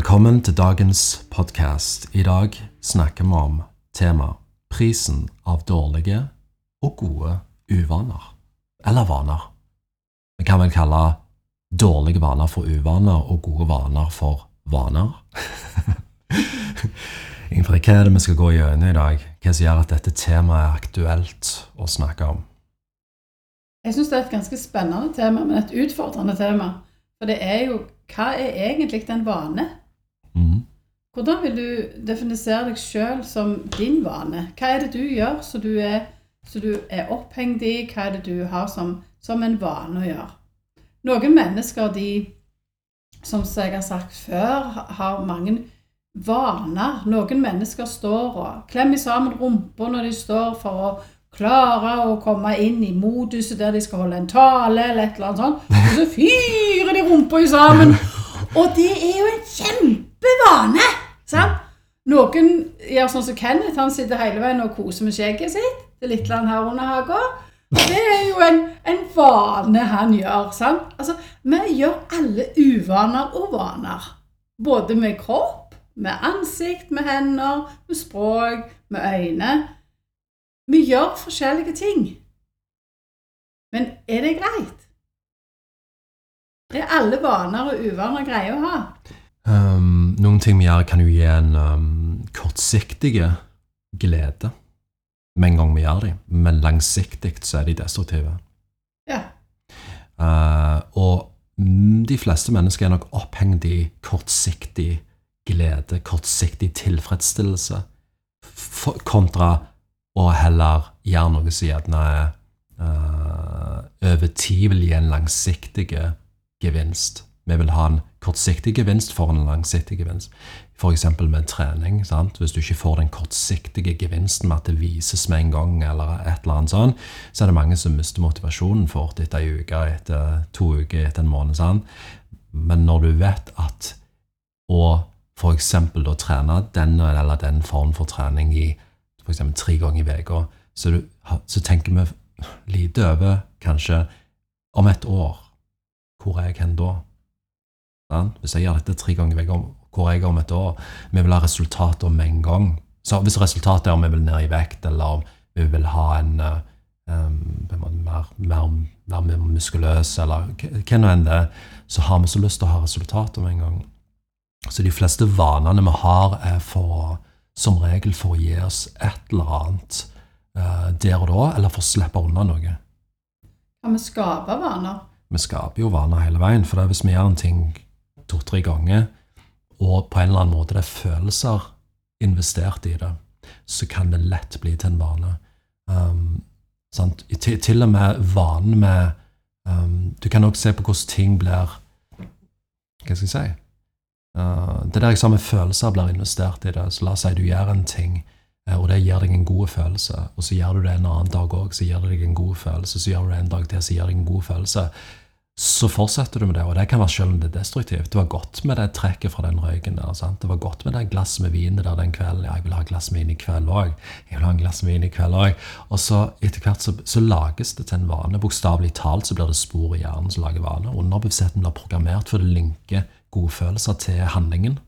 Velkommen til dagens podkast. I dag snakker vi om tema prisen av dårlige og gode uvaner. Eller vaner. Vi kan vel kalle dårlige vaner for uvaner og gode vaner for vaner. Ingrid, hva er det vi skal gå gjennom i dag? Hva som gjør at dette temaet er aktuelt å snakke om? Jeg syns det er et ganske spennende tema, men et utfordrende tema. For det er jo hva er egentlig en vane? Hvordan vil du definisere deg sjøl som din vane? Hva er det du gjør som du er, som du er opphengt i? Hva er det du har som, som en vane å gjøre? Noen mennesker, de, som jeg har sagt før, har mange vaner. Noen mennesker står og klemmer sammen rumpa når de står for å klare å komme inn i moduset der de skal holde en tale eller et eller annet sånt. Og så fyrer de rumpa sammen. Og det er jo en kjempevane! Sant? Noen gjør sånn som Kenneth. Han sitter hele veien og koser med skjegget sitt. Det lille han har under hagen, Det er jo en, en vane han gjør. sant? Altså, Vi gjør alle uvaner og vaner. Både med kropp, med ansikt, med hender, med språk, med øyne. Vi gjør forskjellige ting. Men er det greit? Er alle vaner og uvaner greie å ha? Um, noen ting vi gjør, kan jo gi en um, kortsiktige glede med en gang vi gjør dem, men langsiktig så er de destruktive. Ja. Uh, og mm, de fleste mennesker er nok opphengt i kortsiktig glede, kortsiktig tilfredsstillelse, kontra å heller gjøre noe som gjerne er uh, over tid vil gi en langsiktig gevinst. Vi vil ha en kortsiktig gevinst for en langsiktig gevinst. F.eks. med trening. Sant? Hvis du ikke får den kortsiktige gevinsten med at det vises med en gang, eller et eller annet sånn, så er det mange som mister motivasjonen fort etter ei uke, etter to uker, etter en måned. Sant? Men når du vet at å f.eks. å trene den eller den form for trening i f.eks. tre ganger i uka, så, så tenker vi lite over kanskje om et år. Hvor er jeg hen da? Sant? Hvis jeg gjør dette tre ganger hvor jeg om et år? Vi vil ha resultater om en gang. Så hvis resultatet er om vi vil ned i vekt, eller om vi vil ha en, um, mer, mer, mer, mer muskuløs, eller hva nå enn det er, så har vi så lyst til å ha resultater om en gang. Så de fleste vanene vi har, er for, som regel for å gi oss et eller annet uh, der og da, eller for å slippe unna noe. Kan vi skape vaner? Vi skaper jo vaner hele veien, for det hvis vi gjør en ting to-tre ganger, og på en eller annen måte det er følelser investert i det, så kan det lett bli til en vane. Um? Til, til og med vanen med um, Du kan også se på hvordan ting blir Hva skal jeg si? Uh, det der jeg sa med følelser blir investert i det. Så la oss si du gjør en ting, eh, og det gir deg en god følelse. Og så gjør du det en annen dag òg, så gir det deg en god følelse. Så gjør du det en dag til, så gir det deg en god følelse. Så fortsetter du med det, og det kan være selv om det er destruktivt. Det var godt med det trekket fra den røyken der. sant? Det var godt med det glasset med vin der den kvelden. Ja, jeg vil ha glass med vin i kveld òg. Jeg vil ha en glass med vin i kveld òg. Og så etter hvert så, så lages det til en vane. Bokstavelig talt så blir det spor i hjernen som lager vane. Underbevisstheten blir programmert for det linker gode følelser til handlingen.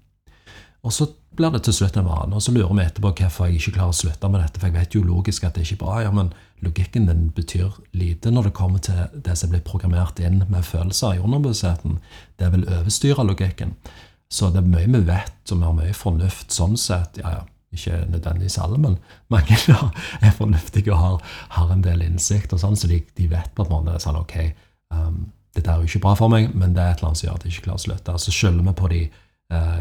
Og så blir det til slutt en vane, og så lurer vi etterpå hvorfor jeg ikke klarer å slutte med dette. For jeg vet jo logisk at det ikke er bra, ja, men logikken din betyr lite når det kommer til det som blir programmert inn med følelser i underbevisstheten. Det vil overstyre logikken. Så det er mye vi vet, og vi har mye fornuft sånn sett. Ja, ja, ikke nødvendigvis alle, men mange er fornuftige og har, har en del innsikt, og sånn, så de, de vet på en måte sånn, ok, um, dette er jo ikke bra for meg, men det er et eller annet som gjør at jeg ikke klarer å slutte. Så skylder vi på de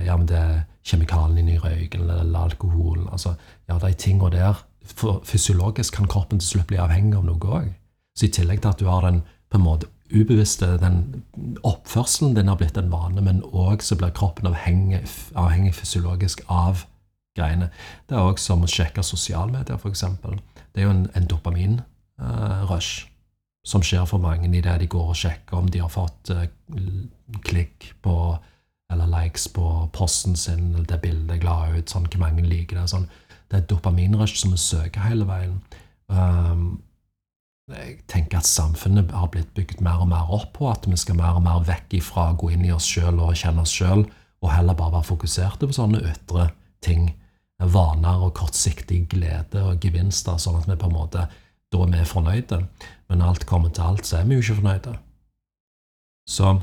ja, men det er kjemikalene inni røyken eller, alkoholen. Altså, ja, de tingene der for Fysiologisk kan kroppen til slutt bli avhengig av noe òg. Så i tillegg til at du har den på en måte ubevisste den oppførselen din har blitt en vane, men òg så blir kroppen avhengig, avhengig fysiologisk av greiene. Det er òg som å sjekke sosialmedier, f.eks. Det er jo en, en dopaminrush som skjer for mange idet de går og sjekker om de har fått eh, klikk på eller likes på posten sin, eller det bildet er glad ut, sånn, hvor mange liker det. Sånn. Det er et dopaminrush som vi søker hele veien. Um, jeg tenker at samfunnet har blitt bygd mer og mer opp på at vi skal mer og mer vekk ifra å gå inn i oss sjøl og kjenne oss sjøl, og heller bare være fokuserte på sånne ytre ting. Vaner og kortsiktig glede og gevinster, sånn at vi på en måte da er vi fornøyde. Men alt kommer til alt, så er vi jo ikke fornøyde. Så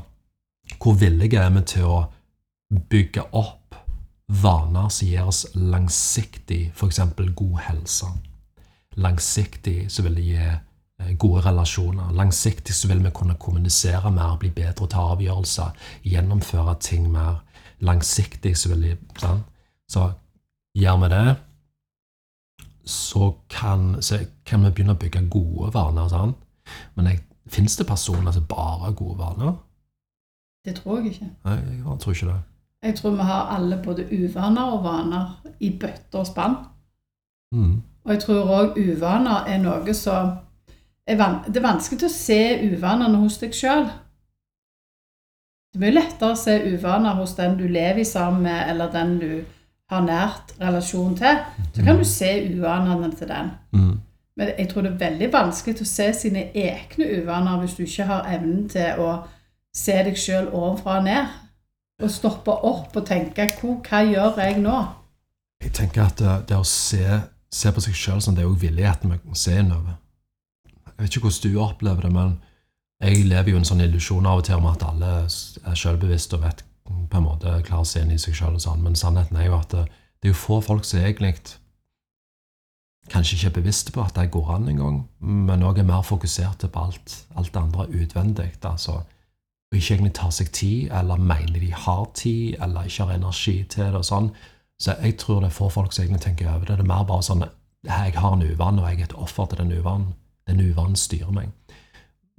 hvor villige er vi til å bygge opp vaner som gir oss langsiktig f.eks. god helse? Langsiktig så vil det gi eh, gode relasjoner. Langsiktig så vil vi kunne kommunisere mer, bli bedre, ta avgjørelser, gjennomføre ting mer. Langsiktig så vil det sant? Så gjør vi det, så kan, så kan vi begynne å bygge gode vaner. Sant? Men fins det personer som bare har gode vaner? Det tror jeg ikke. Nei, jeg tror ikke det. Jeg tror vi har alle både uvaner og vaner i bøtter og spann. Mm. Og jeg tror òg uvaner er noe som er Det er vanskelig å se uvanene hos deg sjøl. Det er mye lettere å se uvaner hos den du lever sammen med, eller den du har nært relasjon til. Så kan du se uvanene til den. Mm. Men jeg tror det er veldig vanskelig å se sine egne uvaner hvis du ikke har evnen til å se deg sjøl ovenfra og ned. Og stoppe opp og tenke hva, gjør jeg nå? Jeg tenker at det, det å se, se på seg sjøl som det er jo villigheten vi kan se innover. Jeg vet ikke hvordan du opplever det, men jeg lever jo en sånn illusjon av og til om at alle er sjølbevisste og vet på en måte klarer å se inn i seg sjøl og sånn, men sannheten er jo at det, det er jo få folk som egentlig kanskje ikke er bevisste på at det går an engang, men òg er mer fokuserte på alt, alt det andre utvendig. altså og ikke egentlig tar seg tid, eller mener de har tid, eller ikke har energi til det. og sånn. Så jeg tror det er få folk som egentlig tenker over det. Det er mer bare sånn jeg har en uvane, og jeg er et offer til den uvanen. Den uvanen styrer meg.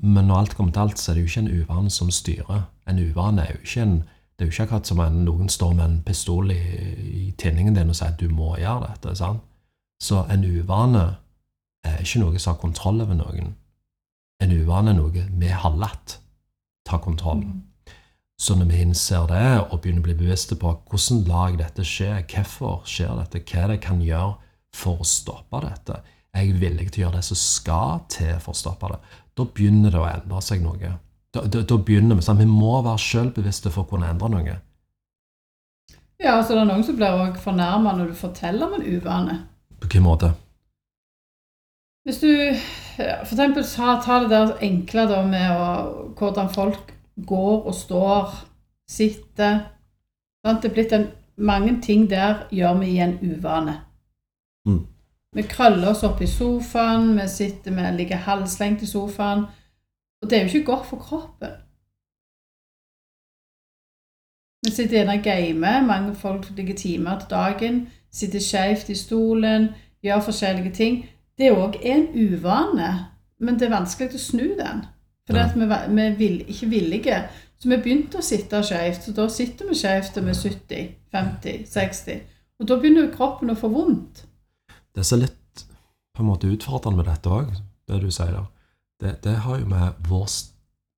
Men når alt kommer til alt, så er det jo ikke en uvane som styrer. En uvane er jo ikke en det er jo ikke akkurat som en, noen står med en pistol i, i tinningen din og sier at du må gjøre dette. sant? Så en uvane er ikke noe som har kontroll over noen. En uvane er noe vi har latt ta kontrollen. Så når vi innser det og begynner å bli bevisste på hvordan lag dette skje, hvorfor skjer dette, hva det kan gjøre for å stoppe dette, er jeg villig til å gjøre det som skal til for å stoppe det, da begynner det å endre seg noe. Da, da, da begynner Vi sånn, vi må være selvbevisste for å kunne endre noe. Ja, altså det er noen som blir også fornærma når du forteller om en uvane. På hvilken måte? Hvis du eksempel ta, det der enkle da med å, hvordan folk går og står, sitter sant? Det er blitt en, Mange ting der gjør vi i en uvane. Mm. Vi krøller oss opp i sofaen, vi sitter med, ligger halvslengt i sofaen. Og det er jo ikke godt for kroppen. Vi sitter gjerne og gamer. Mange folk ligger timer til dagen. Sitter skjevt i stolen, gjør forskjellige ting. Det er òg en uvane, men det er vanskelig å snu den. For vi, vi er ikke villige. Så vi begynte å sitte skjevt. og da sitter vi skjevt til vi er 70, 50, 60. Og da begynner jo kroppen å få vondt. Det er så litt på en måte utfordrende med dette òg, det du sier der det, det har jo med vår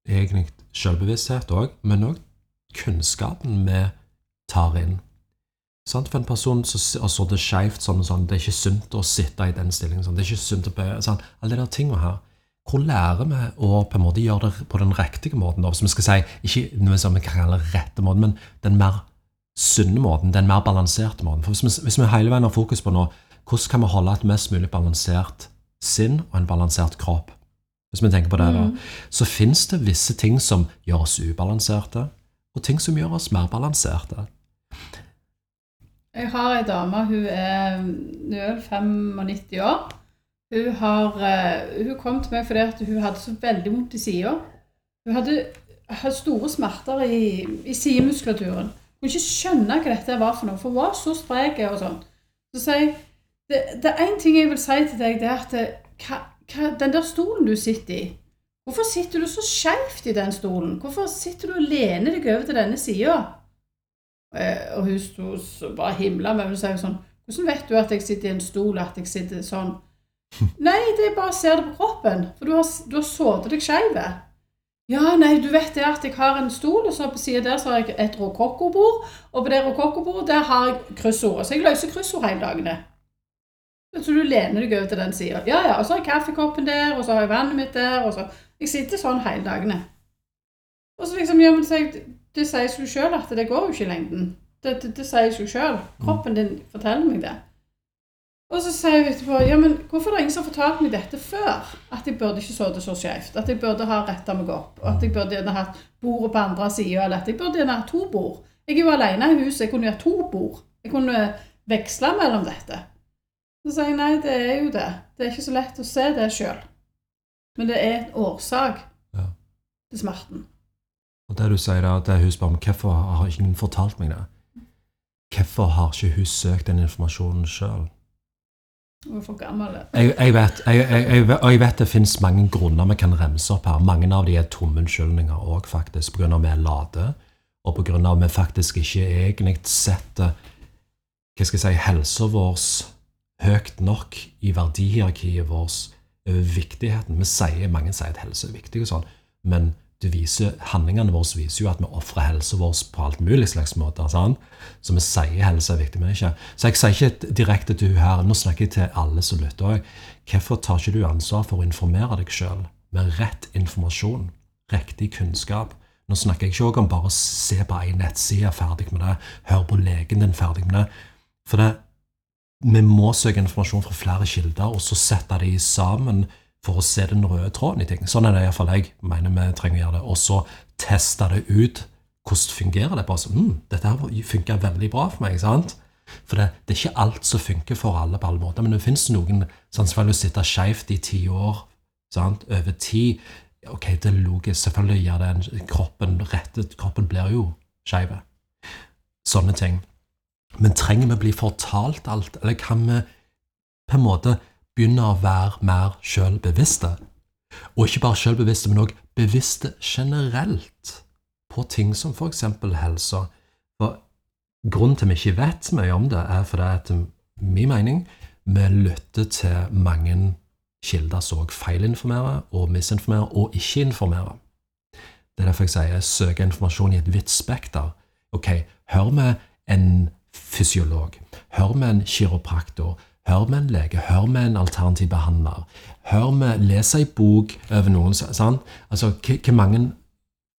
egen selvbevissthet òg, men òg kunnskapen vi tar inn. Sant? For en person som har sittet skeivt sånn og sånn, det er ikke sunt å sitte i den stillingen. Sånn. Det er ikke sunt å bøye sånn. Alle de tingene her. Hvor lærer vi å på en måte gjøre det på den riktige måten? Hvis vi skal si, Ikke noe som vi kan kalle rette måten, men den mer sunne måten, den mer balanserte måten. For hvis vi, hvis vi hele veien har fokus på nå, hvordan kan vi holde et mest mulig balansert sinn og en balansert kropp? hvis vi tenker på det, da, mm. så fins det visse ting som gjør oss ubalanserte, og ting som gjør oss mer balanserte. Jeg har ei dame, hun er, er 95 år. Hun, har, eh, hun kom til meg fordi hun hadde så veldig vondt i sida. Hun hadde, hadde, store smerter i, i sidemuskulaturen. Hun kunne ikke skjønne hva dette var for noe, for hun var så sprek og sånn. Så sier jeg det, det er én ting jeg vil si til deg, det er at hva, hva, den der stolen du sitter i Hvorfor sitter du så skeivt i den stolen? Hvorfor sitter du og lener deg over til denne sida? Eh, og hun sto bare himla med meg og sa sånn Hvordan vet du at jeg sitter i en stol, at jeg sitter sånn? Nei, det er bare å se det på kroppen, for du har, du har sådd deg skeiv. Ja, nei, du vet det at jeg har en stol, og så på sida der så har jeg et rokokkobord, og på det rokokkobordet der har jeg kryssord. Så jeg løser kryssord hele dagene. Så du lener deg over til den sida. Ja, ja. Og så har jeg kaffekoppen der, og så har jeg vannet mitt der. og så... Jeg sitter sånn hele dagene. Og så liksom, ja, men det, det sier seg sjøl at det går jo ikke i lengden. Det, det, det sier seg sjøl. Kroppen din forteller meg det. Og så sier jeg etterpå ja, men hvorfor er det ingen som har fortalt meg dette før? At jeg burde ikke sittet så skjevt. At jeg burde ha retta meg opp. og At jeg burde gjerne hatt bordet på andre sida. Eller at jeg burde gjerne hatt to bord. Jeg er jo alene i huset. Jeg kunne hatt to bord. Jeg kunne veksle mellom dette. Så sier jeg nei, det er jo det. Det er ikke så lett å se det sjøl. Men det er en årsak Ja. til smerten. Og det du sier da, det hun spør om hvorfor har ingen fortalt meg det? Hvorfor har ikke hun søkt den informasjonen sjøl? Hun er for gammel. Jeg, jeg, vet, jeg, jeg, jeg, vet- det finnes mange grunner vi kan remse opp her. Mange av de er tomme unnskyldninger òg, faktisk, pga. vi er late, og pga. vi faktisk ikke egentlig setter hva skal jeg si, helsa vår høyt nok i verdihierarkiet vårt over viktigheten. Vi sier, Mange sier at helse er viktig, og sånn, men viser, handlingene våre viser jo at vi ofrer helsa vår på alt mulig slags måter. sant? Så vi sier helse er viktig, men ikke. Så jeg sier ikke direkte til hun her, nå snakker jeg til alle som lytter òg. Hvorfor tar ikke du ansvar for å informere deg sjøl med rett informasjon, riktig kunnskap? Nå snakker jeg ikke om bare å se på ei nettside, ferdig med det, høre på legen din, ferdig med det. For det, vi må søke informasjon fra flere kilder, og så sette de sammen for å se den røde tråden i ting. Sånn er det iallfall jeg mener vi trenger å gjøre det. Og så teste det ut. Hvordan fungerer det? Bare mm, dette her funker veldig bra for meg. sant? For det, det er ikke alt som funker for alle på alle måter. Men det finnes noen sånn selvfølgelig sitte skeivt i ti år sant? over tid. Ok, det er logisk. Selvfølgelig gjør det en, kroppen rettet. Kroppen blir jo skeiv. Sånne ting. Men trenger vi å bli fortalt alt, eller kan vi på en måte begynne å være mer sjølbevisste? Og ikke bare sjølbevisste, men òg bevisste generelt på ting som f.eks. helsa. For grunnen til vi ikke vet mye om det, er fordi at min mening vi lytter til mange kilder som feilinformerer og misinformerer og ikke informerer. Det er derfor jeg sier søke informasjon i et vidt spekter. Ok, hør med en fysiolog, hør med en kiropraktor, hør med en lege, hør med en alternativ behandler, hør med, les ei bok over noen, sant? Altså, hva mange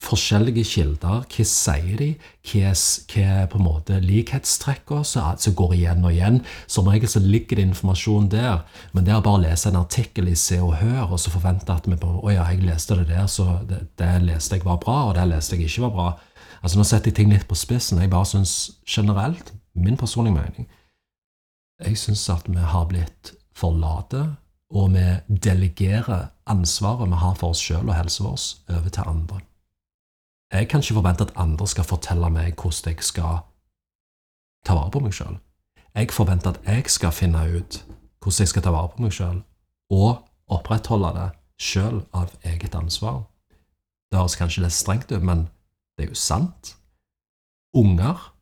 forskjellige kilder, hva sier de, hva er, på en måte likhetstrekkene som går igjen og igjen. Som regel så ligger det informasjon der, men det er bare å lese en artikkel i Se og Hør og så forvente at vi bare, å ja, jeg leste det der, så det, det leste jeg var bra, og det leste jeg ikke var bra. Altså Nå setter jeg ting litt på spissen. Jeg bare syns generelt, min personlige mening, jeg syns at vi har blitt for late, og vi delegerer ansvaret vi har for oss sjøl og helsa vår, over til andre. Jeg kan ikke forvente at andre skal fortelle meg hvordan jeg skal ta vare på meg sjøl. Jeg forventer at jeg skal finne ut hvordan jeg skal ta vare på meg sjøl, og opprettholde det sjøl av eget ansvar. Det høres kanskje litt strengt ut, men det er jo sant. Unger,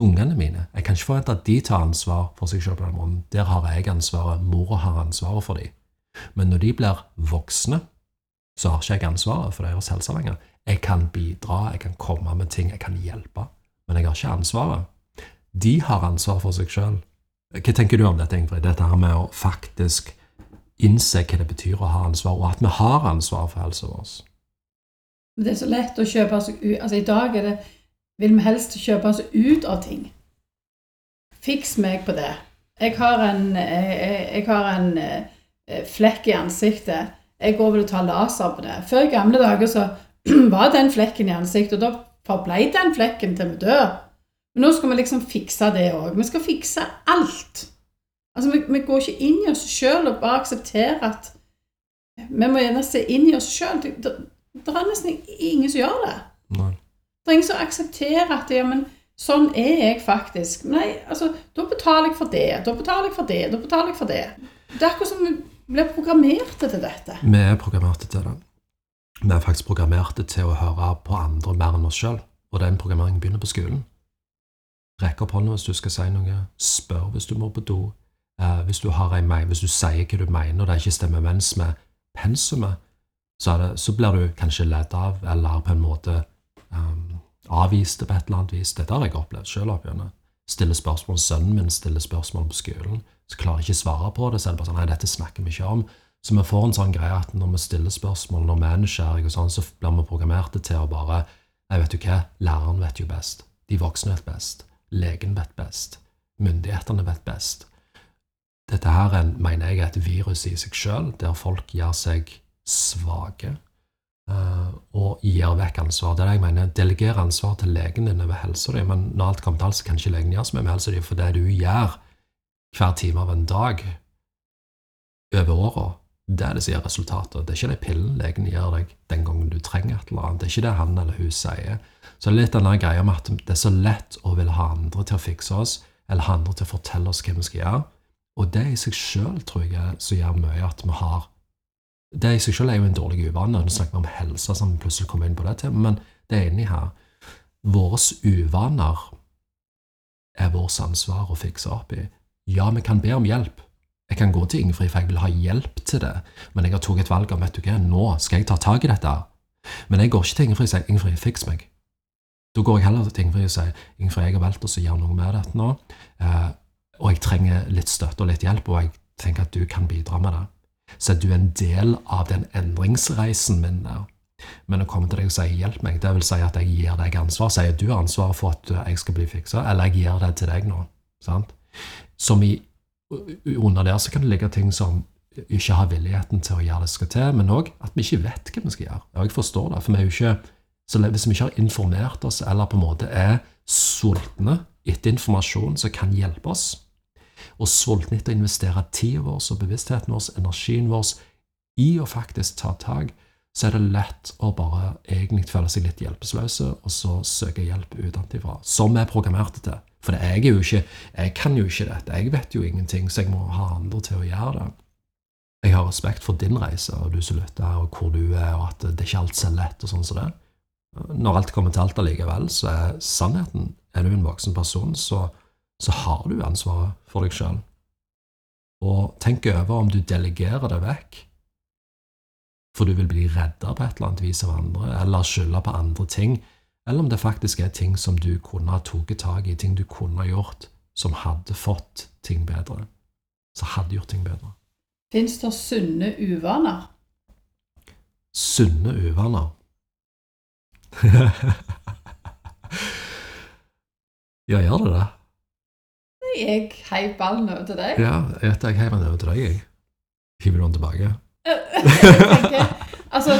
ungene mine, jeg kan ikke forvente at de tar ansvar for seg selv på den måten. Der har jeg ansvaret, mora har ansvaret for dem. Men når de blir voksne, så har ikke jeg ansvaret for deres helse lenger. Jeg kan bidra, jeg kan komme med ting, jeg kan hjelpe, men jeg har ikke ansvaret. De har ansvar for seg sjøl. Hva tenker du om dette, Ingrid? Dette her med å faktisk innse hva det betyr å ha ansvar, og at vi har ansvar for helsa vår. Det er så lett å kjøpe altså, Altså, i dag er det vil vi helst kjøpe oss ut av ting. Fiks meg på det. Jeg har en, jeg, jeg- jeg har en eh, flekk i ansiktet. Jeg går vel og tar laser på det. Før i gamle dager så var den flekken i ansiktet, og da forblei den flekken til vi dør. Men nå skal vi liksom fikse det òg. Vi skal fikse alt. Altså, vi, vi går ikke inn i oss sjøl og bare aksepterer at Vi må gjerne se inn i oss sjøl. Det, det, det er nesten ingen som gjør det. Nei. Det er ingen som aksepterer at ja, men sånn er jeg faktisk. Nei, altså, da betaler jeg for det, da betaler jeg for det, da betaler jeg for det. Det er akkurat som vi blir programmerte til dette. Vi er programmerte til det. Vi er faktisk programmerte til å høre på andre mer enn oss sjøl, og den programmeringen begynner på skolen. Rekk opp hånda hvis du skal si noe, spør hvis du må på do, eh, hvis, du har en, hvis du sier hva du mener og det ikke stemmer mens med pensumet, så, så blir du kanskje ledd av, eller på en måte um, det på et eller annet vis. Dette har jeg opplevd sjøl opp igjennom. Stiller spørsmål, Sønnen min stiller spørsmål på skolen, så klarer jeg ikke svare på det. Så er det bare sånn, nei, dette snakker vi ikke om. Så vi får en sånn greie at når vi stiller spørsmål, når vi er nysgjerrige, sånn, så blir vi programmerte til å bare Nei, vet du hva, læreren vet jo best. De voksne vet best. legen vet best. Myndighetene vet best. Dette her er, mener jeg er et virus i seg sjøl, der folk gjør seg svake og gir vekk ansvar. Det er det jeg mener. Delegere ansvar til legen din over helsa di, men når alt kommer til alt, så kan ikke legen gjøre så mye med helsa di, for det du gjør hver time av en dag over åra, det er det som gir resultatet. Det er ikke de pillen legen gir deg den gangen du trenger et eller annet. Det er ikke det han eller hun sier. Så det er litt den greia med at det er så lett å ville ha andre til å fikse oss, eller ha andre til å fortelle oss hva vi skal gjøre. Og det i seg sjøl tror jeg som gjør mye at vi har Det i seg selv er jo en dårlig uvane. Nå snakker vi om helse, som plutselig kommer inn på det temaet, men det er inni her. Våre uvaner er vårt ansvar å fikse opp i. Ja, vi kan be om hjelp. Jeg kan gå til Ingefrid, for jeg vil ha hjelp til det, men jeg har tatt et valg om vet du hva, nå skal jeg ta tak i dette. Men jeg går ikke til Ingefrid og sier 'Ingefrid, fiks meg'. Da går jeg heller til Ingefrid og sier 'Ingefrid, jeg har valgt å gjøre noe med dette nå', eh, og jeg trenger litt støtte og litt hjelp, og jeg tenker at du kan bidra med det. Så er du en del av den endringsreisen min der. Men å komme til deg og si 'hjelp meg', det vil si at jeg gir deg ansvar. Sier du ansvaret for at jeg skal bli fiksa, eller jeg gir det til deg nå. Sant? Som i under der så kan det ligge ting som ikke har villigheten til å gjøre det som skal til, men òg at vi ikke vet hva vi skal gjøre. Og jeg forstår det, for vi er jo ikke, så Hvis vi ikke har informert oss, eller på en måte er sultne etter informasjon som kan hjelpe oss, og sultne etter å investere tida vår og bevisstheten vår, energien vår, i å faktisk ta tak, så er det lett å bare egentlig føle seg litt hjelpeløse, og så søke hjelp utenfra, som er programmerte til. For jeg, er jo ikke, jeg kan jo ikke dette, jeg vet jo ingenting, så jeg må ha andre til å gjøre det. Jeg har respekt for din reise, og du som lytter, og hvor du er, og at det ikke alt så lett, og sånn som det. Når alt kommer til alt allikevel, så er sannheten Er du en voksen person, så, så har du ansvaret for deg sjøl. Og tenk over om du delegerer det vekk, for du vil bli redda på et eller annet vis av andre, eller skylde på andre ting eller om det faktisk er ting som du kunne ha tatt tak i, ting du kunne ha gjort, som hadde fått ting bedre. Som hadde gjort ting bedre. Fins det sunne uvaner? Sunne uvaner? ja, gjør det det? Jeg heiv ballen over til deg. Ja, vet jeg heiv den over til deg, jeg. Hiver den tilbake? altså,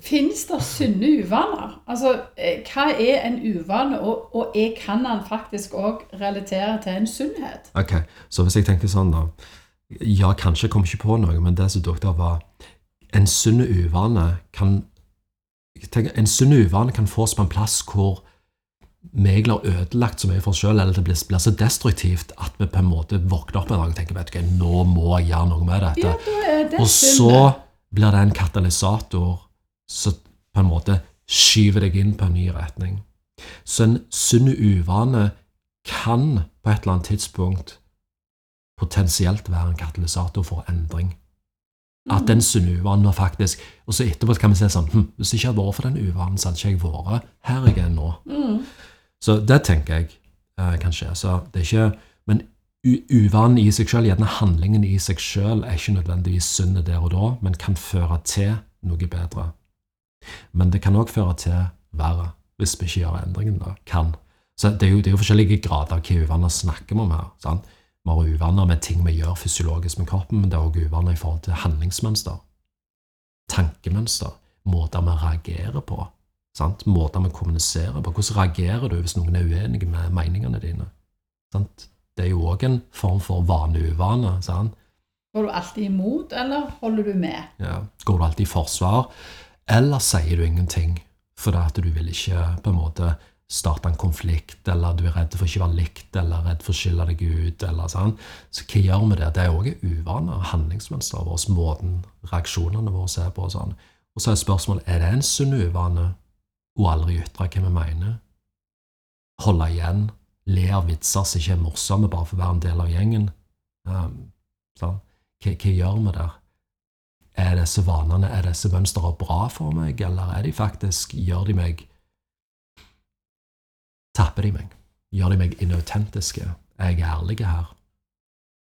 Fins det sunne uvaner? Altså, eh, Hva er en uvane, og, og jeg kan den faktisk òg relatere til en sunnhet? Ok, Så hvis jeg tenker sånn, da Ja, kanskje jeg kom ikke på noe, men det som dukket opp, var En sunn uvane kan tenker, En sunn uvane kan fås på en plass hvor har ødelagt så mye for oss sjøl, eller det blir, blir, så destruktivt at vi på en måte våkner opp en dag og tenker vet du, nå må jeg gjøre noe med dette. Ja, det og så blir det en katalysator som på en måte skyver deg inn på en ny retning. Så en sunn uvane kan på et eller annet tidspunkt potensielt være en katalysator for endring. At den sunne uvanen var faktisk Og så etterpå kan vi se sånn hm, Hvis det ikke hadde vært for den uvanen, så hadde ikke jeg vært her jeg er nå. Mm. Så det tenker jeg eh, kan skje. Så det er ikke Men uvanen i seg sjøl, gjerne handlingen i seg sjøl, er ikke nødvendigvis sunnet der og da, men kan føre til noe bedre. Men det kan òg føre til verre hvis vi ikke gjør endringen. da, kan. Så Det er jo, det er jo forskjellige grader av hva uvaner snakker vi om her. sant? Vi har uvaner med ting vi gjør fysiologisk med kroppen, men det er òg uvaner i forhold til handlingsmønster, tankemønster, måter vi reagerer på, sant? måter vi kommuniserer på. Hvordan reagerer du hvis noen er uenig med meningene dine? Sant? Det er jo òg en form for vane-uvane. Går du alltid imot, eller holder du med? Ja. Går du alltid i forsvar? Eller sier du ingenting fordi at du vil ikke på en måte starte en konflikt, eller du er redd for ikke å være likt, eller redd for å skille deg ut, eller sånn. Så hva gjør vi det? Det er òg uvaner, handlingsmønsteret vårt, måten reaksjonene våre ser på og sånn. Og så er spørsmålet er det en sunn uvane å aldri ytre hva vi mener, holde igjen, le av vitser som ikke er morsomme bare for å være en del av gjengen. Um, sånn. hva, hva gjør vi der? Er disse vanene, er disse mønstrene bra for meg, eller er de faktisk Gjør de meg Tapper de meg? Gjør de meg inautentiske? Er jeg ærlig her?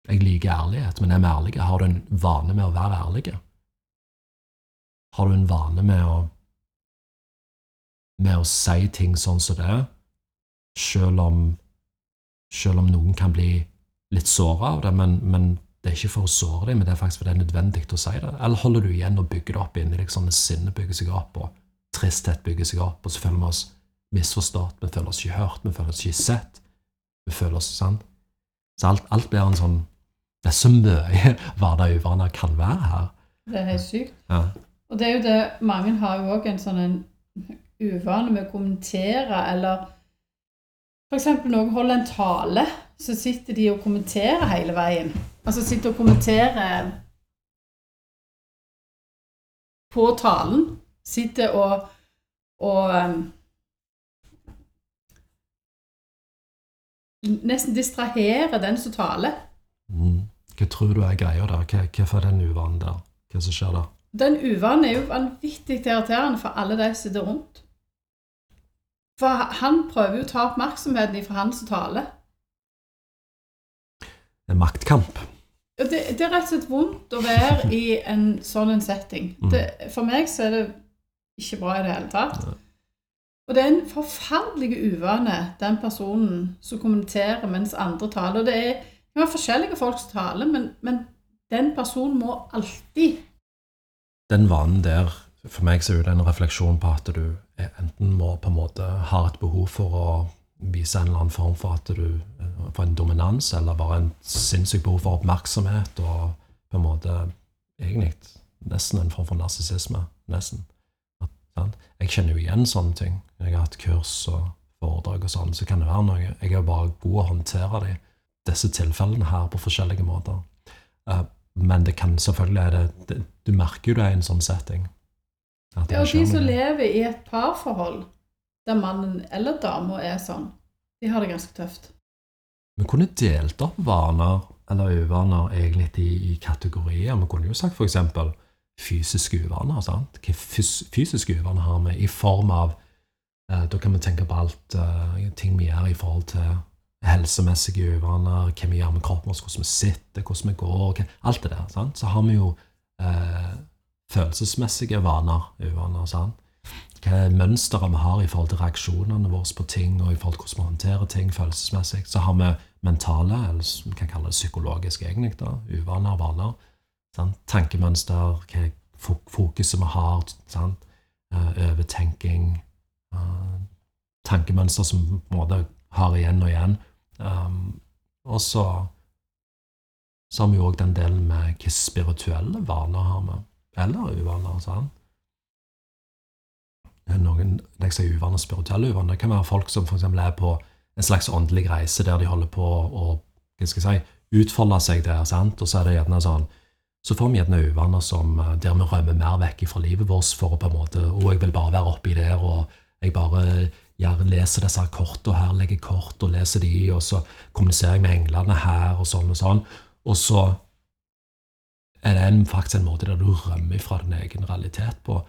Jeg liker ærlighet, men er vi ærlige? Har du en vane med å være ærlig? Har du en vane med å med å si ting sånn som det, selv om selv om noen kan bli litt såra av det, men, men det er ikke for å såre dem, men det er faktisk fordi det er nødvendig å si det. Eller holder du igjen og bygger det opp inni deg, sånn at sinnet bygger seg opp, og tristhet bygger seg opp, og så føler vi oss misforstått, vi føler oss ikke hørt, vi føler oss ikke sett. Vi føler oss sånn. Så alt, alt blir en sånn Det er så mye hverdag uvaner kan være her. Det er helt sykt. Ja. Og det er jo det Mange har jo òg en sånn en uvane med å kommentere, eller f.eks. noen holder en tale, så sitter de og kommenterer hele veien. Altså sitter og kommenterer på talen. Sitter og, og um, Nesten distraherer den som taler. Mm. Hva tror du er greia der? Hva, hvorfor er den uvanen der? Hva som skjer der? Den uvanen er jo vanvittig irriterende for alle de som sitter rundt. For han prøver jo å ta oppmerksomheten ifra han som taler. En maktkamp. Det, det er rett og slett vondt å være i en sånn en setting. Mm. Det, for meg så er det ikke bra i det hele tatt. Og det er en forferdelig uvane, den personen som kommenterer mens andre taler. Og det er, det er forskjellige folk som taler, men, men den personen må alltid Den vanen der, for meg så er det en refleksjon på at du enten må på en måte ha et behov for å vise en eller annen form for at du får for en dominans, eller bare en sinnssykt behov for oppmerksomhet, og på en måte egentlig nesten en form for narsissisme. Nesten. At? Jeg kjenner jo igjen sånne ting. Jeg har hatt kurs og foredrag og sånn, så kan det være noe. Jeg er bare god å håndtere de, disse tilfellene her på forskjellige måter. Eh, men det kan selvfølgelig det, det Du merker jo det i en sånn setting. Ja, og de som lever i et parforhold der mannen eller dama er sånn, de har det ganske tøft. Vi kunne delt opp vaner eller uvaner egentlig i, i kategorier. Vi kunne jo sagt f.eks. fysiske uvaner. sant? Hva fys fysiske uvaner har vi i form av eh, Da kan vi tenke på alt eh, ting vi gjør i forhold til helsemessige uvaner, hva vi gjør med kroppen vår, hvordan vi sitter, hvordan vi går, alt det der. sant? Så har vi jo eh, følelsesmessige vaner, uvaner. sant? hva er mønsteret vi har i forhold til reaksjonene våre på ting, og i forhold til hvordan vi håndterer ting følelsesmessig. Så har vi mentale, eller vi kan kalle det psykologiske, egentlig, da, uvaner, vaner. Sant? Tankemønster, hva fokuset vi har, sant? Eh, overtenking, eh, tankemønster som vi på en måte har igjen og igjen. Um, og så har vi jo òg den delen med hvilke spirituelle vaner har vi, eller uvaner. sant? noen jeg sier uvaner, spirituelle uvaner, det kan være folk som eksempel er på en slags åndelig reise der de holder på å hva skal jeg si, utfolde seg der, sant? og så er det gjerne sånn så får vi gjerne uvaner som eh, der vi rømmer mer vekk fra livet vårt for å på en måte Å, jeg vil bare være oppi der, og jeg bare jeg leser disse kortene her, legger kort og leser de, og så kommuniserer jeg med englene her, og sånn og sånn. Og så er det en, faktisk en måte der du rømmer fra din egen realitet på.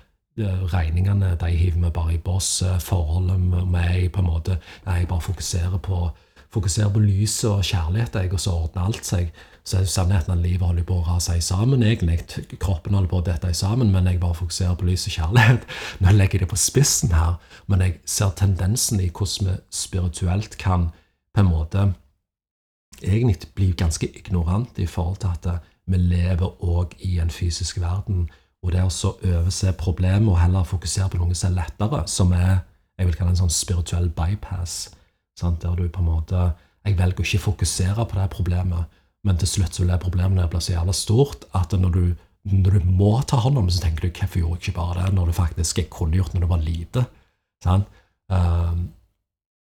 Regningene de hiver vi bare i boss. eh, Forholdet med meg på en måte Nei, jeg bare fokuserer på, fokuserer på lyset og kjærlighet, og så ordner alt seg. Så er sannheten at livet holder på å rase sammen, egentlig. Kroppen holder på å dette sammen, men jeg bare fokuserer på lys og kjærlighet. Nå legger jeg det på spissen her, men jeg ser tendensen i hvordan vi spirituelt kan på en måte egentlig bli ganske ignorant i forhold til at vi lever òg i en fysisk verden. Og det å overse problemet og heller fokusere på noe som er lettere, som er jeg vil kalle en sånn spirituell bypass, sant? der du på en måte Jeg velger å ikke fokusere på det problemet, men til slutt så vil det problemet bli så jævla stort at når du, når du må ta hånd om det, så tenker du 'hvorfor gjorde jeg ikke bare det', når du faktisk jeg kunne gjort når det var lite. Sant? Um,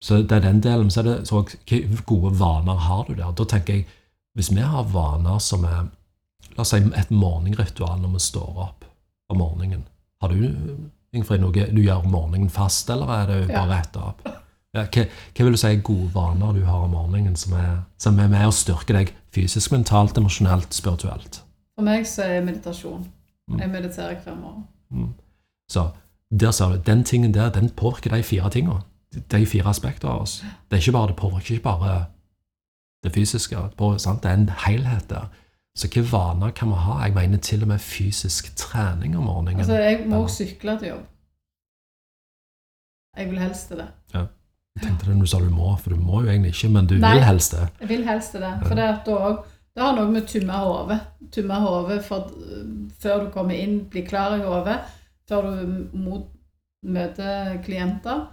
så det er den delen. Så er det så hvilke gode vaner har du der? Da tenker jeg, hvis vi har vaner som er La oss si et morgenritual når vi står opp om morgenen. Har du Ingrid, noe du gjør om morgenen fast, eller er det Ja. bare rett opp? Ja, hva, hva vil du si er gode vaner du har om morgenen som er, som er med å styrke deg fysisk, mentalt, emosjonelt, spirituelt? For meg så er meditasjon. Mm. Jeg mediterer hver morgen. Mm. Så der ser du, den tingen der, den påvirker de fire tingene. De fire aspektene av oss. Det er ikke bare, det påvirker ikke bare det fysiske. Det er en helhet der. Så hvilke vaner kan vi ha? Jeg mener til og med fysisk trening om morgenen. Altså, jeg må også sykle til jobb. Jeg vil helst det. Jeg tenkte det når du sa du må, for du må jo egentlig ikke, men du Nei. vil helst det. Jeg vil helst det. For det, at også, det har noe med tumme hodet. Tumme hodet før du kommer inn, blir klar i hodet. Før du mot, møter klienter.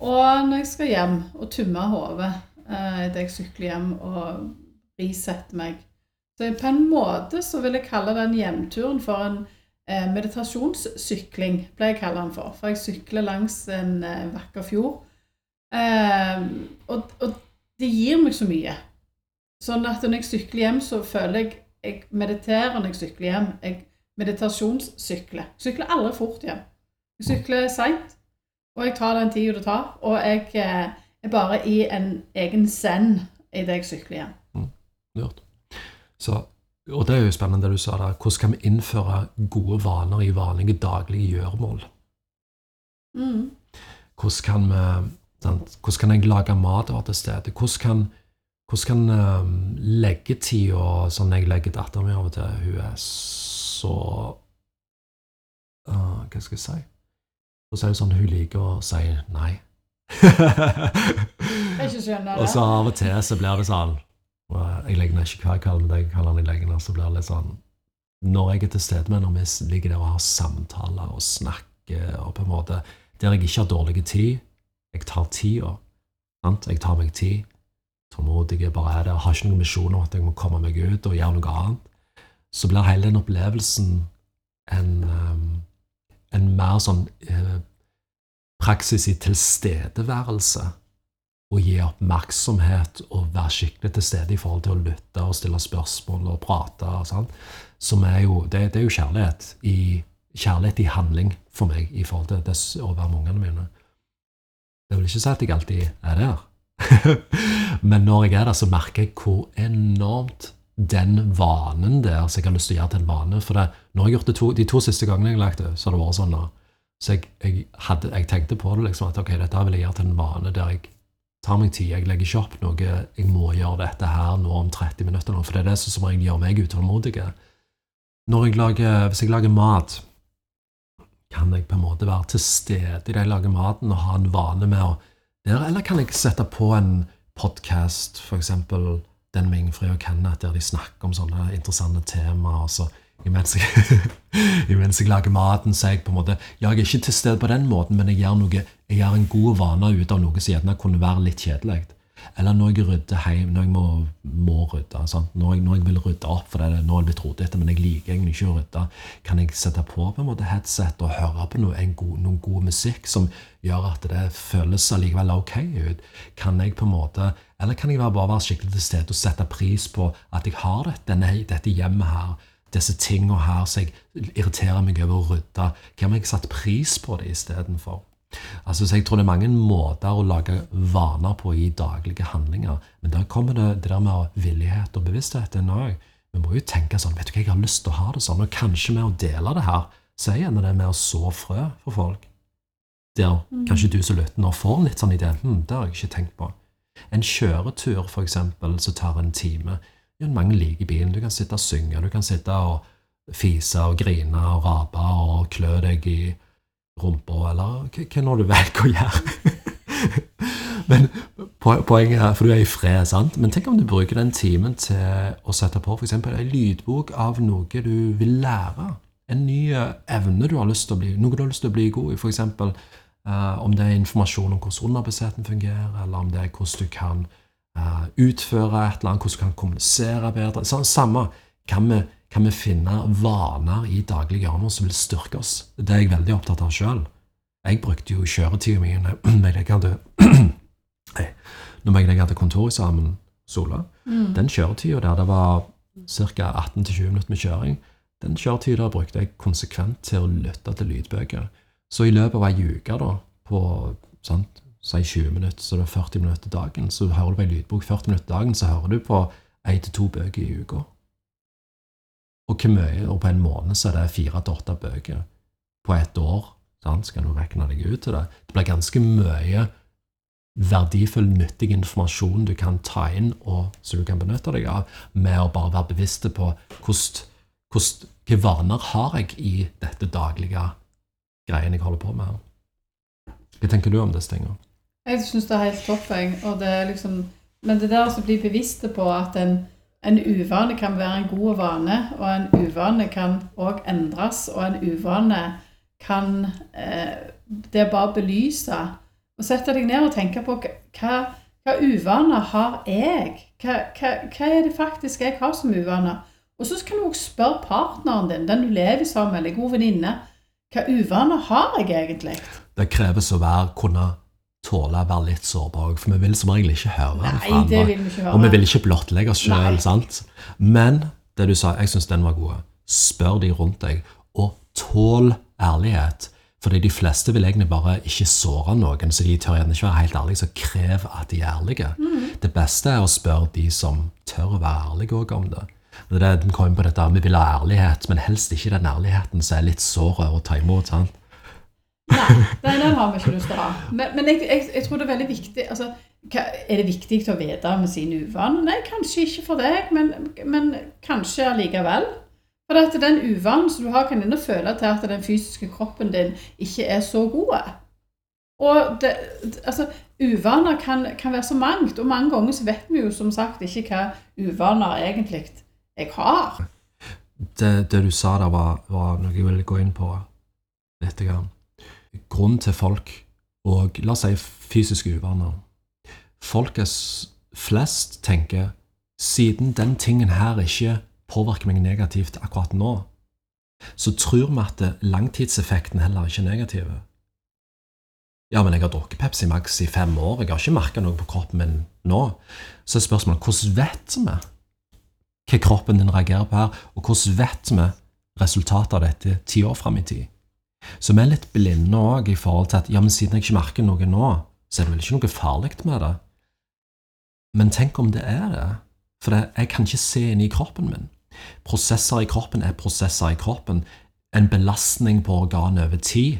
Og når jeg skal hjem og tumme hodet eh, idet jeg sykler hjem og risetter meg. Så på en måte så vil jeg kalle den hjemturen for en eh, meditasjonssykling, ble jeg kalle den for. For jeg sykler langs en eh, vakker fjord. Eh, og, og det gir meg så mye. Sånn at når jeg sykler hjem, så føler jeg jeg mediterer når jeg sykler hjem. Jeg meditasjonssykler. Jeg sykler aldri fort hjem. Jeg sykler seint, og jeg tar den tida det tar. Og jeg eh, er bare i en egen zen idet jeg sykler hjem. Lurt. Så, og det er jo spennende det du sa der. Hvordan kan vi innføre gode vaner i vanlige daglige gjøremål? Mm. Hvordan kan, vi, hvordan kan jeg lage mat av til stede? Hvordan kan, hvordan kan um, leggetida Sånn jeg legger datteren min av og til Hun er så uh, Hva skal jeg si? Og så er det sånn hun liker å si nei. Jeg ikke skjønner og så av og til så blir det sånn Jeg legger ned ikke jeg kaller men jeg kaller den i leggen, og så blir det litt sånn Når jeg er til stede med når vi ligger der og har samtaler og snakker, og på en måte Der jeg ikke har dårlig tid, jeg tar tida. Jeg tar meg tid. Tålmodig bare er der. Har ikke noen misjon om at jeg må komme meg ut og gjøre noe annet. Så blir hele den opplevelsen en, um, en mer sånn eh, praksis i tilstedeværelse. Å gi oppmerksomhet og være skikkelig til stede i forhold til å lytte og stille spørsmål og prate. og sånn, Som er jo, det, det er jo kjærlighet i, kjærlighet i handling for meg i forhold til det å være med ungene mine. Det vil ikke si at jeg alltid er der. Men når jeg er der, så merker jeg hvor enormt den vanen der som jeg har lyst til å gjøre til en vane For det, når jeg har gjort det to, de to siste gangene jeg har lagt det, så har det vært sånn da. Så jeg, jeg, hadde, jeg tenkte på det liksom at ok, dette vil jeg gjøre til en vane der jeg tar meg tid. Jeg legger ikke opp noe jeg må gjøre dette her nå om 30 minutter, nå, for det er det som som regel gjør meg utålmodig. Hvis jeg lager mat, kan jeg på en måte være til stede i det jeg lager maten, og ha en vane med å Eller kan jeg sette på en podkast, f.eks. den med Ingfrid og Kenneth, der de snakker om sånne interessante temaer. og så Imens jeg, imens jeg lager maten, så er jeg på en måte Ja, jeg er ikke til stede på den måten, men jeg gjør, noe, jeg gjør en god vane ut av noe som gjerne kunne være litt kjedelig. Eller når jeg rydder hjem, når jeg må, må rydde. Når, jeg, når jeg vil rydde opp, for det er, nå det blitt rodete, men jeg liker egentlig ikke å rydde, kan jeg sette på på en måte headset og høre på noe, god, noen god musikk som gjør at det føles allikevel ok ut? Kan jeg på en måte, Eller kan jeg bare være skikkelig til stede og sette pris på at jeg har dette, denne, dette hjemmet her? disse tingene her som jeg irriterer meg over å rydde. Hva om jeg satte pris på det istedenfor? Altså, så jeg tror det er mange måter å lage vaner på i daglige handlinger. Men der kommer det, det der med villighet og bevissthet inn òg. Vi må jo tenke sånn Vet du hva, jeg har lyst til å ha det sånn. Og kanskje med å dele det her, så er gjerne det med å så frø for folk. Der kanskje du som lytter nå får litt sånn idé. Hm, det har jeg ikke tenkt på. En kjøretur, for eksempel, som tar en time. Ja, mange liker bilen. Du kan sitte og synge, du kan sitte og fise og grine og rape og klø deg i rumpa, eller hva nå du velger å gjøre. Men poenget er, for du er i fred, sant? Men tenk om du bruker den timen til å sette på f.eks. en lydbok av noe du vil lære. En ny eh, evne du har lyst til å bli, noe du har lyst til å bli god i. F.eks. Uh, om det er informasjon om hvordan underbevisstheten fungerer, eller om det er hvordan du kan uh, utføre et eller annet, hvordan du kan kommunisere bedre. Sånn, samme kan vi, kan vi finne vaner i daglige gjøremål som vil styrke oss. Det er jeg veldig opptatt av sjøl. Jeg brukte jo kjøretida mi når jeg hadde Nei, når jeg hadde kontoreksamen, Sola. Mm. Den kjøretida der det var ca. 18-20 minutter med kjøring, den kjøretida brukte jeg konsekvent til å lytte til lydbøker. Så i løpet av ei uke, da, på sant, si 20 minutter, så det er 40 minutter dagen, så hører du på ei lydbok 40 minutter dagen, så hører du på ei til to bøker i uka. Og hvor mye, og på en måned så er det fire til åtte bøker. På ett år sant, skal du regne deg ut til det. Det blir ganske mye verdifull, nyttig informasjon du kan ta inn, og som du kan benytte deg av, med å bare være bevisste på hvilke vaner har jeg i dette daglige greien jeg holder på med. Hva tenker du om disse tingene? Jeg syns det er helt topp. Liksom, men det der å bli bevisste på at en, en uvane kan være en god vane, og en uvane kan òg endres, og en uvane kan eh, Det er bare å belyse. Og sette deg ned og tenke på hva, hva uvaner har jeg? Hva, hva, hva, er det faktisk jeg har som uvaner? Og så kan du også spørre partneren din, den du lever sammen med, eller god venninne, hva uvaner har jeg egentlig? Det kreves å være, kunne tåle å være litt sårbar for vi vil som regel ikke høre Nei, det andre. Vi ikke høre. Og vi vil ikke blottlegge oss sjøl. Men det du sa, jeg syns den var god. Spør de rundt deg, og tål ærlighet. Fordi de fleste vil egentlig bare ikke såre noen, så de tør gjerne ikke være helt ærlige. Så krev at de er ærlige. Mm. Det beste er å spørre de som tør å være ærlige òg om det. Det er det, kommer på dette, Vi vil ha ærlighet, men helst ikke den ærligheten som er litt sår å ta imot. sant? Nei, den har vi ikke lyst til å ha. Men, men jeg, jeg, jeg, tror det er veldig viktig altså, Er det viktig å vite med sine uvaner? Nei, kanskje ikke for deg, men, men kanskje allikevel. For at den uvanen som du har, kan ennå føle til at den fysiske kroppen din ikke er så god. Og det, altså, uvaner kan, kan, være så mangt, og mange ganger så vet vi jo som sagt ikke hva uvaner egentlig jeg har. Det, det du sa der, var, var noe jeg ville gå inn på litt. Grann grunn til folk og la oss si fysiske uvaner. Folket flest tenker siden den tingen her ikke påvirker meg negativt akkurat nå, så tror vi at langtidseffekten heller ikke er negativ. Ja, men jeg har drukket Pepsi Max i fem år, jeg har ikke merka noe på kroppen min nå. Så er spørsmålet hvordan vet vi hva kroppen din reagerer på her, og hvordan vet vi resultatet av dette ti år fram i tid? Så vi er litt blinde òg i forhold til at ja, men siden jeg ikke merker noe nå, så er det vel ikke noe farlig med det. Men tenk om det er det, for det, jeg kan ikke se inn i kroppen min. Prosesser i kroppen er prosesser i kroppen. En belastning på organet over tid.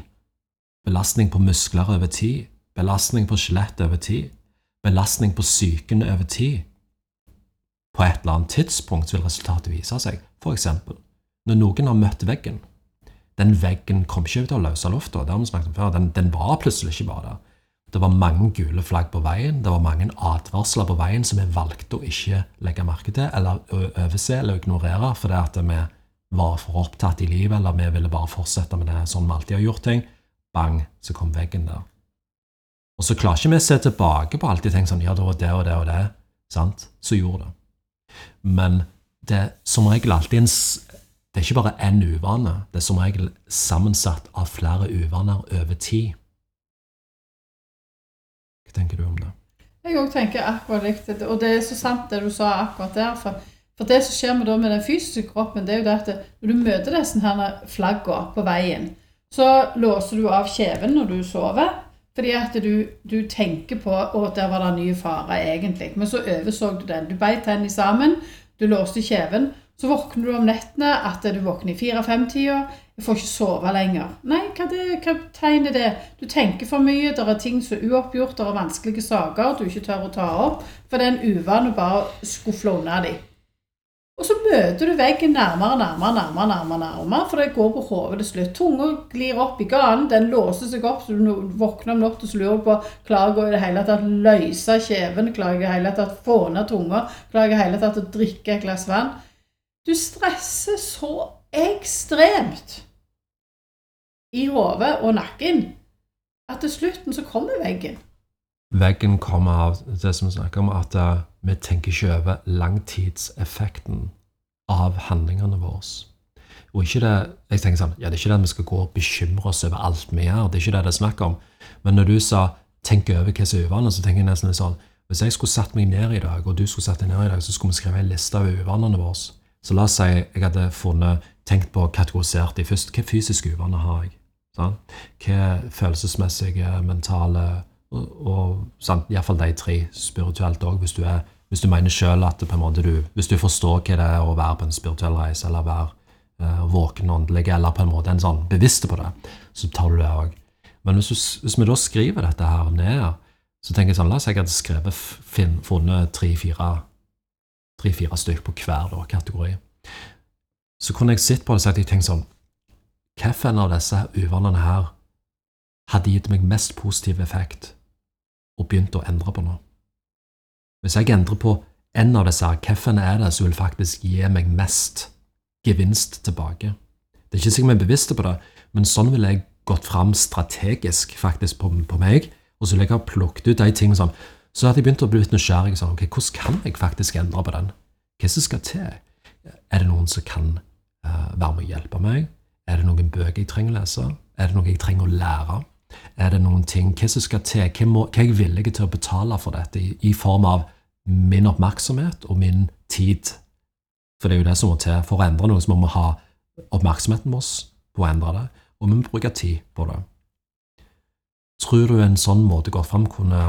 Belastning på muskler over tid. Belastning på skjelett over tid. Belastning på psyken over tid. På et eller annet tidspunkt vil resultatet vise seg, for eksempel når noen har møtt veggen den veggen kom ikke ut av løse lufta. Den, den var plutselig ikke bare der. Det var mange gule flagg på veien, det var mange advarsler på veien som vi valgte å ikke legge merke til, eller overse eller ignorere fordi at vi var for opptatt i livet, eller vi ville bare fortsette med det sånn vi alltid har gjort ting. Bang, så kom veggen der. Og så klarer ikke vi å se tilbake på alltid tenke sånn Ja, det var det og det og det. Sant? Så gjorde det. Men det er som regel alltid en, det er ikke bare én uvane, det er som regel sammensatt av flere uvaner over tid. Hva tenker du om det? Jeg òg tenker akkurat likt. Og det er så sant det du sa akkurat der. For, for det som skjer med, med, den fysiske kroppen, det er jo det at når du møter disse her flaggene på veien, så låser du av kjeven når du sover. Fordi at du, du tenker på at der var det nye farer, egentlig. Men så overså du den. Du beit tennene sammen, du låste kjeven, så våkner du om nettene at du våkner i fire-fem-tida. Jeg får ikke sove lenger. Nei, hva, det, hva tegner det? Du tenker for mye, det er ting som er uoppgjort, det er vanskelige saker du ikke tør å ta opp. For det er en uvane å bare skufle unna dem. Og så møter du veggen nærmere, nærmere, nærmere, nærmere, nærmere, for det går på hodet til slutt. Tunga glir opp i ganen, den låser seg opp, så du våkner om natta og lurer på klarer jeg i det hele tatt løse kjeven, klarer jeg i det hele tatt få ned tunga, klarer jeg i det hele tatt å drikke et glass vann. Du stresser så ekstremt i hodet og nakken at til slutten så kommer veggen. Veggen kommer av det som vi snakker om, at uh, vi tenker ikke over langtidseffekten av handlingene våre. Og ikke det, jeg tenker sånn, ja, det er ikke det vi skal gå og bekymre oss over alt vi gjør. det er ikke det det er snakk om. Men når du sa 'tenk over hva som er uvanlig', så tenker jeg nesten litt sånn Hvis jeg skulle satt meg ned i dag, og du skulle satt deg ned i dag, så skulle vi skrive en liste av uvanene våre. Så la oss si jeg hadde funnet, tenkt på kategorisert de først. Hvilke fysiske uvaner har jeg? Sånn? Hva følelsesmessige, mentale og, og sånn, Iallfall de tre spirituelt òg, hvis, hvis, du mener sjøl at på en måte du, hvis du forstår hva det er å være på en spirituell reise, eller være uh, våken åndelig, eller på en måte en sånn bevisste på det, så tar du det òg. Men hvis, du, hvis, vi da skriver dette her ned, så tenker jeg sånn La oss si jeg hadde skrevet, funnet tre-fire tre-fire stykker på hver da, kategori. Så kunne jeg sett på det og jeg tenkte sånn Hvilken av disse uvanene her hadde gitt meg mest positiv effekt? og begynt å endre på noe. Hvis jeg endrer på en av disse, hvilken er det som vil faktisk gi meg mest gevinst tilbake? Det er ikke sikkert vi er bevisste på det, men sånn ville jeg gått fram strategisk faktisk på, på meg, og så ville jeg ha plukket ut de tingene som Så hadde jeg begynt å bli litt nysgjerrig. Sånn, ok, Hvordan kan jeg faktisk endre på den? Hva som skal til? Er det noen som kan uh, være med å hjelpe meg? Er det noen bøker jeg trenger å lese? Er det noe jeg trenger å lære? Er det noen ting, Hva som skal til? Hva, må, hva er jeg villig til å betale for dette i, i form av min oppmerksomhet og min tid? For det er jo det som må til. For å endre noe så må vi ha oppmerksomheten vår på å endre det, og vi må bruke tid på det. Tror du en sånn måte godt fram kunne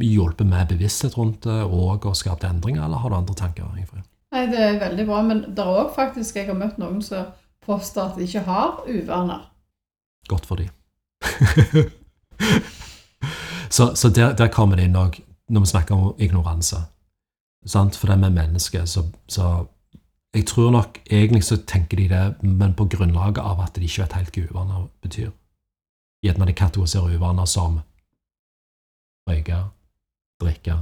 hjulpet med bevissthet rundt det og å skape endringer, eller har du andre tanker? Ingrid? Nei, Det er veldig bra, men det er òg faktisk Jeg har møtt noen som påstår at de ikke har uvaner. Godt for de. så, så der, der, kommer det inn òg, når vi snakker om ignoranse. Sant? For det med mennesker, så, så Jeg tror nok egentlig så tenker de det, men på grunnlaget av at de ikke vet helt hva uvaner betyr. Gjerne de kategoriserer uvaner som røyke, drikke,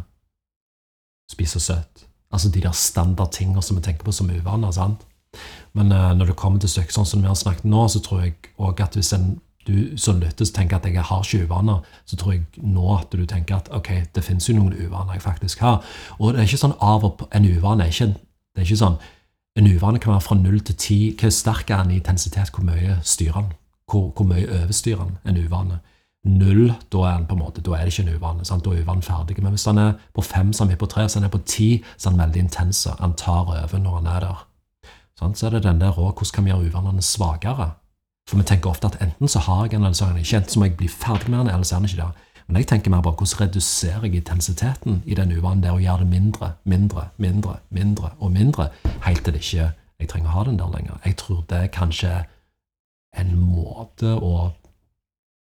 spise søtt. Altså de der standardtingene som vi tenker på som uvaner. sant? Men uh, når det kommer til stykket, sånn som vi har snakket nå, så tror jeg òg at hvis en du som lyttes tenker at jeg har ikke uvaner, så tror jeg nå at du tenker at ok, det finnes jo noen uvaner jeg faktisk har. Og det er ikke sånn av og på, En uvane er ikke, det er ikke sånn En uvane kan være fra null til ti. Hvor sterk er den i intensitet? Hvor mye styrer den? Hvor, hvor mye overstyrer den en uvane? Null, da er, han på en måte, da er det ikke en uvane. Sant? Da er uvanen ferdig. Men hvis han er på fem, så er han på tre, så han er på ti, så er han veldig intens. Han tar over når han er der. Sant? Så er det den der òg. Hvordan kan vi gjøre uvanene svakere? For vi tenker ofte at enten så har jeg en, eller så har jeg ikke. Enten så må jeg bli ferdig med den, eller så er den ikke der. Men jeg tenker mer på hvordan reduserer jeg intensiteten i den uvanen der og gjør det mindre, mindre, mindre, mindre og mindre, helt til det ikke jeg trenger å ha den der lenger. Jeg tror det er kanskje en måte å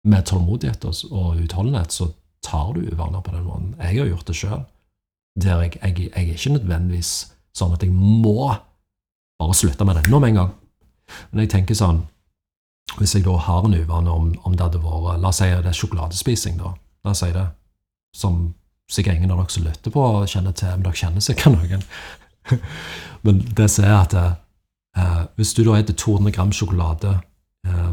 Med tålmodighet og utholdenhet så tar du vaner på den måten. Jeg har gjort det sjøl. Jeg, jeg, jeg, er ikke nødvendigvis sånn at jeg må bare slutte med det nå med en gang. Men jeg tenker sånn hvis jeg da har en uvane, om, om, det hadde vært La oss si det er sjokoladespising, da. La oss si det. Som sikkert ingen av dere som lytter på, kjenner til, men dere kjenner sikkert noen. men det som er at eh, hvis du da spiser 200 gram sjokolade eh,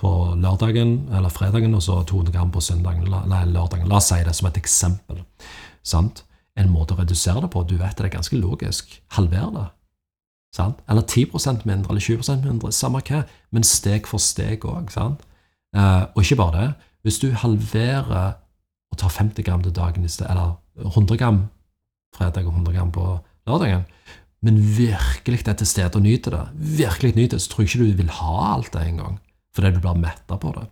på lørdagen eller fredagen, og så 200 gram på søndagen eller lørdagen La oss si det som et eksempel. Sant? En måte å redusere det på, du vet det er ganske logisk. Halver det. Sant? Eller 10% mindre, eller 20% mindre, samme hva, men steg for steg òg. Eh, og ikke bare det. Hvis du halverer og tar 50 gram til dagen i sted, eller 100 gram fredag og 100 gram på lørdagen, men virkelig er til stede og nyter det, virkelig nyter det, så tror jeg ikke du vil ha alt det engang. Fordi du blir metta på det.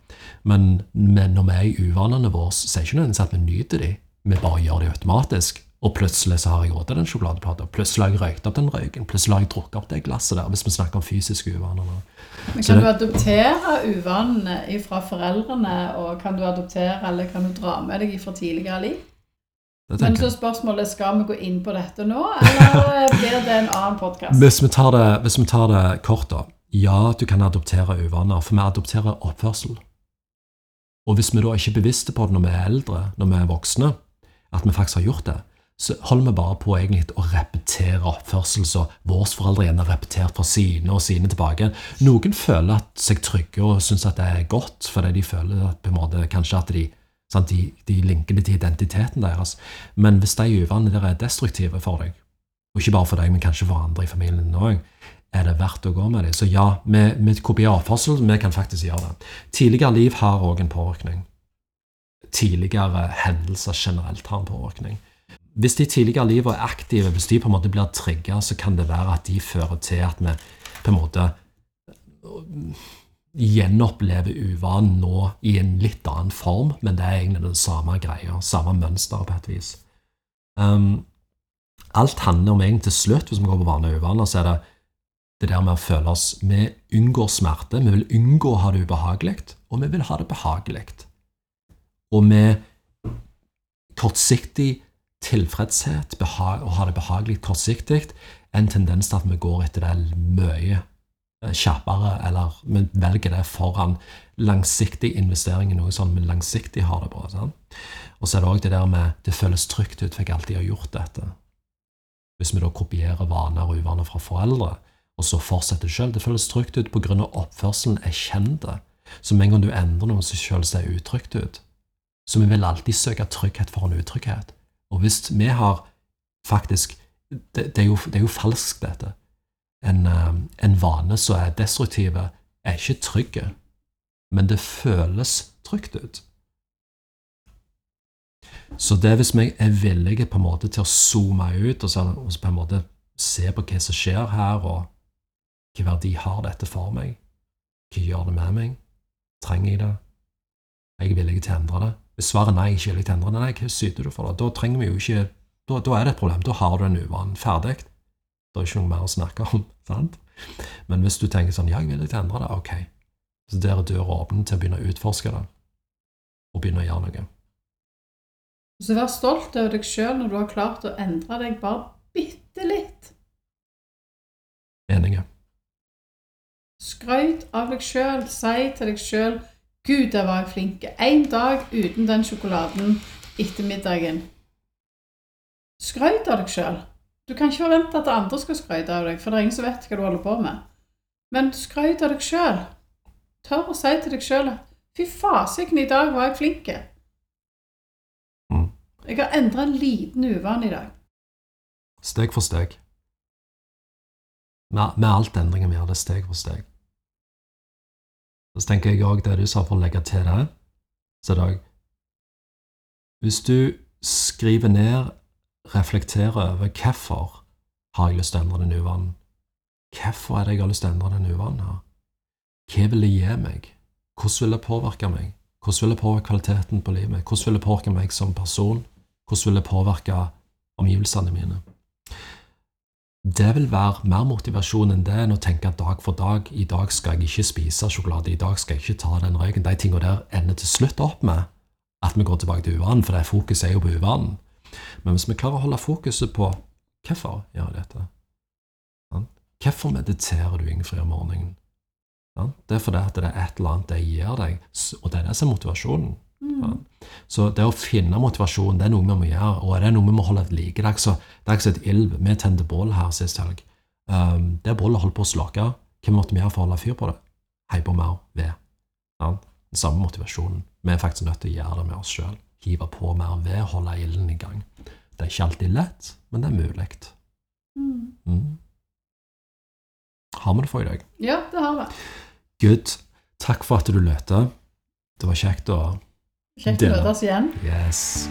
Men, men når vi er i uvanene våre, så er det ikke nødvendigvis at vi nyter de, vi bare gjør det automatisk. Og plutselig så har jeg råd til den sjokoladeplata. Plutselig har jeg røykt opp den røyken. Plutselig har jeg drukket opp det glasset der. Hvis vi snakker om fysiske uvaner. Men kan du adoptere uvanene fra foreldrene, og kan du adoptere eller kan du dra med deg fra tidligere liv? Men så spørsmålet er, skal vi gå inn på dette nå, eller blir det en annen podkast? Hvis, hvis, vi tar det kort, da. Ja, du kan adoptere uvaner, for vi adopterer oppførsel. Og hvis vi da ikke er bevisste på det når vi er eldre, når vi er voksne, at vi faktisk har gjort det, så holder vi bare på egentlig å repetere oppførsel som våre foreldre gjerne har repetert fra sine og sine tilbake. Noen føler seg trygge og syns at det er godt, fordi de føler at på en måte, kanskje at de, sant, de, de linker det til identiteten deres. Men hvis de uvanene der er destruktive for deg, og ikke bare for deg, men kanskje for andre i familien òg, er det verdt å gå med dem. Så ja, med, med kopiavførsel vi kan faktisk gjøre det. Tidligere liv har òg en påvirkning. Tidligere hendelser generelt har en påvirkning hvis de tidligere livene er aktive, hvis de på en måte blir trigga, så kan det være at de fører til at vi på en måte øh, gjenopplever uvanen nå i en litt annen form, men det er egentlig den samme greia, samme mønster på et vis. Um, alt handler om egentlig til slutt, hvis vi går på vane og uvaner, så er det det der med å føle oss Vi unngår smerte, vi vil unngå å ha det ubehagelig, og vi vil ha det behagelig. Og med kortsiktig tilfredshet, å ha det behagelig kortsiktig, en tendens til at vi går etter det mye eh, kjappere, eller vi velger det foran langsiktig investering i noe sånn men langsiktig har det bra. Sånn. Og så er det òg det der med det føles trygt ut, for jeg alltid har gjort dette. Hvis vi da kopierer vaner og uvaner fra foreldre, og så fortsetter det sjøl, det føles trygt ut pga. oppførselen er kjent. Så med en gang du endrer noe, så føles det utrygt ut. Så vi vil alltid søke trygghet for en utrygghet. Og hvis vi har faktisk Det, det, er, jo, det er, jo, falskt, dette. En, eh, en vane som er destruktiv, er ikke trygg, men det føles trygt ut. Så det hvis vi er villige på en måte til å zoome ut og, så, og på en måte se på hva som skjer her, og hvilken verdi har dette for meg, hva gjør det med meg, trenger jeg det, er jeg villig til å endre det? Hvis svaret er nei, ikke villig til å endre det, nei, hva syter du for det? Da trenger vi jo ikke da, da, er det et problem. Da har du en uvane ferdig. Det er ikke noe mer å snakke om. sant? Men hvis du tenker sånn Ja, jeg vil ikke endre det. Ok. Så der er døra åpen til å begynne å utforske det, og begynne å gjøre noe. Så vær stolt over deg sjøl når du har klart å endre deg bare bitte litt. Enige. Skrøyt av deg sjøl. Si til deg sjøl 'Gud, der var jeg flink'. En dag uten den sjokoladen etter middagen. Skrøyt av deg sjøl. Du kan ikke forvente at andre skal skryte av deg, for det er ingen som vet hva du holder på med. Men skrøyt av deg sjøl. Tør å si til deg sjøl 'fy fasiken, i dag var jeg flink'. Mm. Jeg har endra en liten uvane i dag. Steg for steg. Med, med alt endringer vi gjør, det steg for steg. Så tenker jeg òg det du sa for å legge til det, så er Hvis du skriver ned reflekterer over hvorfor har jeg lyst til å endre den uvanen. Hvorfor er det jeg har lyst til å endre den uvanen her? Hva vil det gi meg? Hvordan vil det påvirke meg? Hvordan vil det påvirke kvaliteten på livet? Hvordan vil det påvirke meg som person? Hvordan vil det påvirke omgivelsene mine? Det vil være mer motivasjon enn det enn å tenke dag for dag i dag skal jeg ikke spise sjokolade, i dag skal jeg ikke ta den røyken. De tingene der ender til slutt opp med at vi går tilbake til uvanen, for det fokuset er jo på uvanen. Men hvis vi klarer å holde fokuset på hvorfor gjør jeg dette Hvorfor mediterer du Ingfrid om morgenen? Det er fordi det er et eller annet det gir deg, og det er det som er motivasjonen. Mm. Så det å finne motivasjon, det er noe vi må gjøre, og det er noe vi må holde et like. Det er ikke så et ilv. Vi tente bål her sist helg. Um, det bålet holdt på å slokke. Hva måtte vi gjøre for å holde fyr på det? Hei på mer ved. Ja? Den samme motivasjonen. Vi er faktisk nødt til å gjøre det med oss sjøl hive på mer ved, holde ilden i gang. Det er ikke alltid lett, men det er mulig. Mm. Mm. Har vi det for i dag? Ja, det har vi. Good. Takk for at du løte. Det var kjekt å Kjekt å møtes igjen. Yes.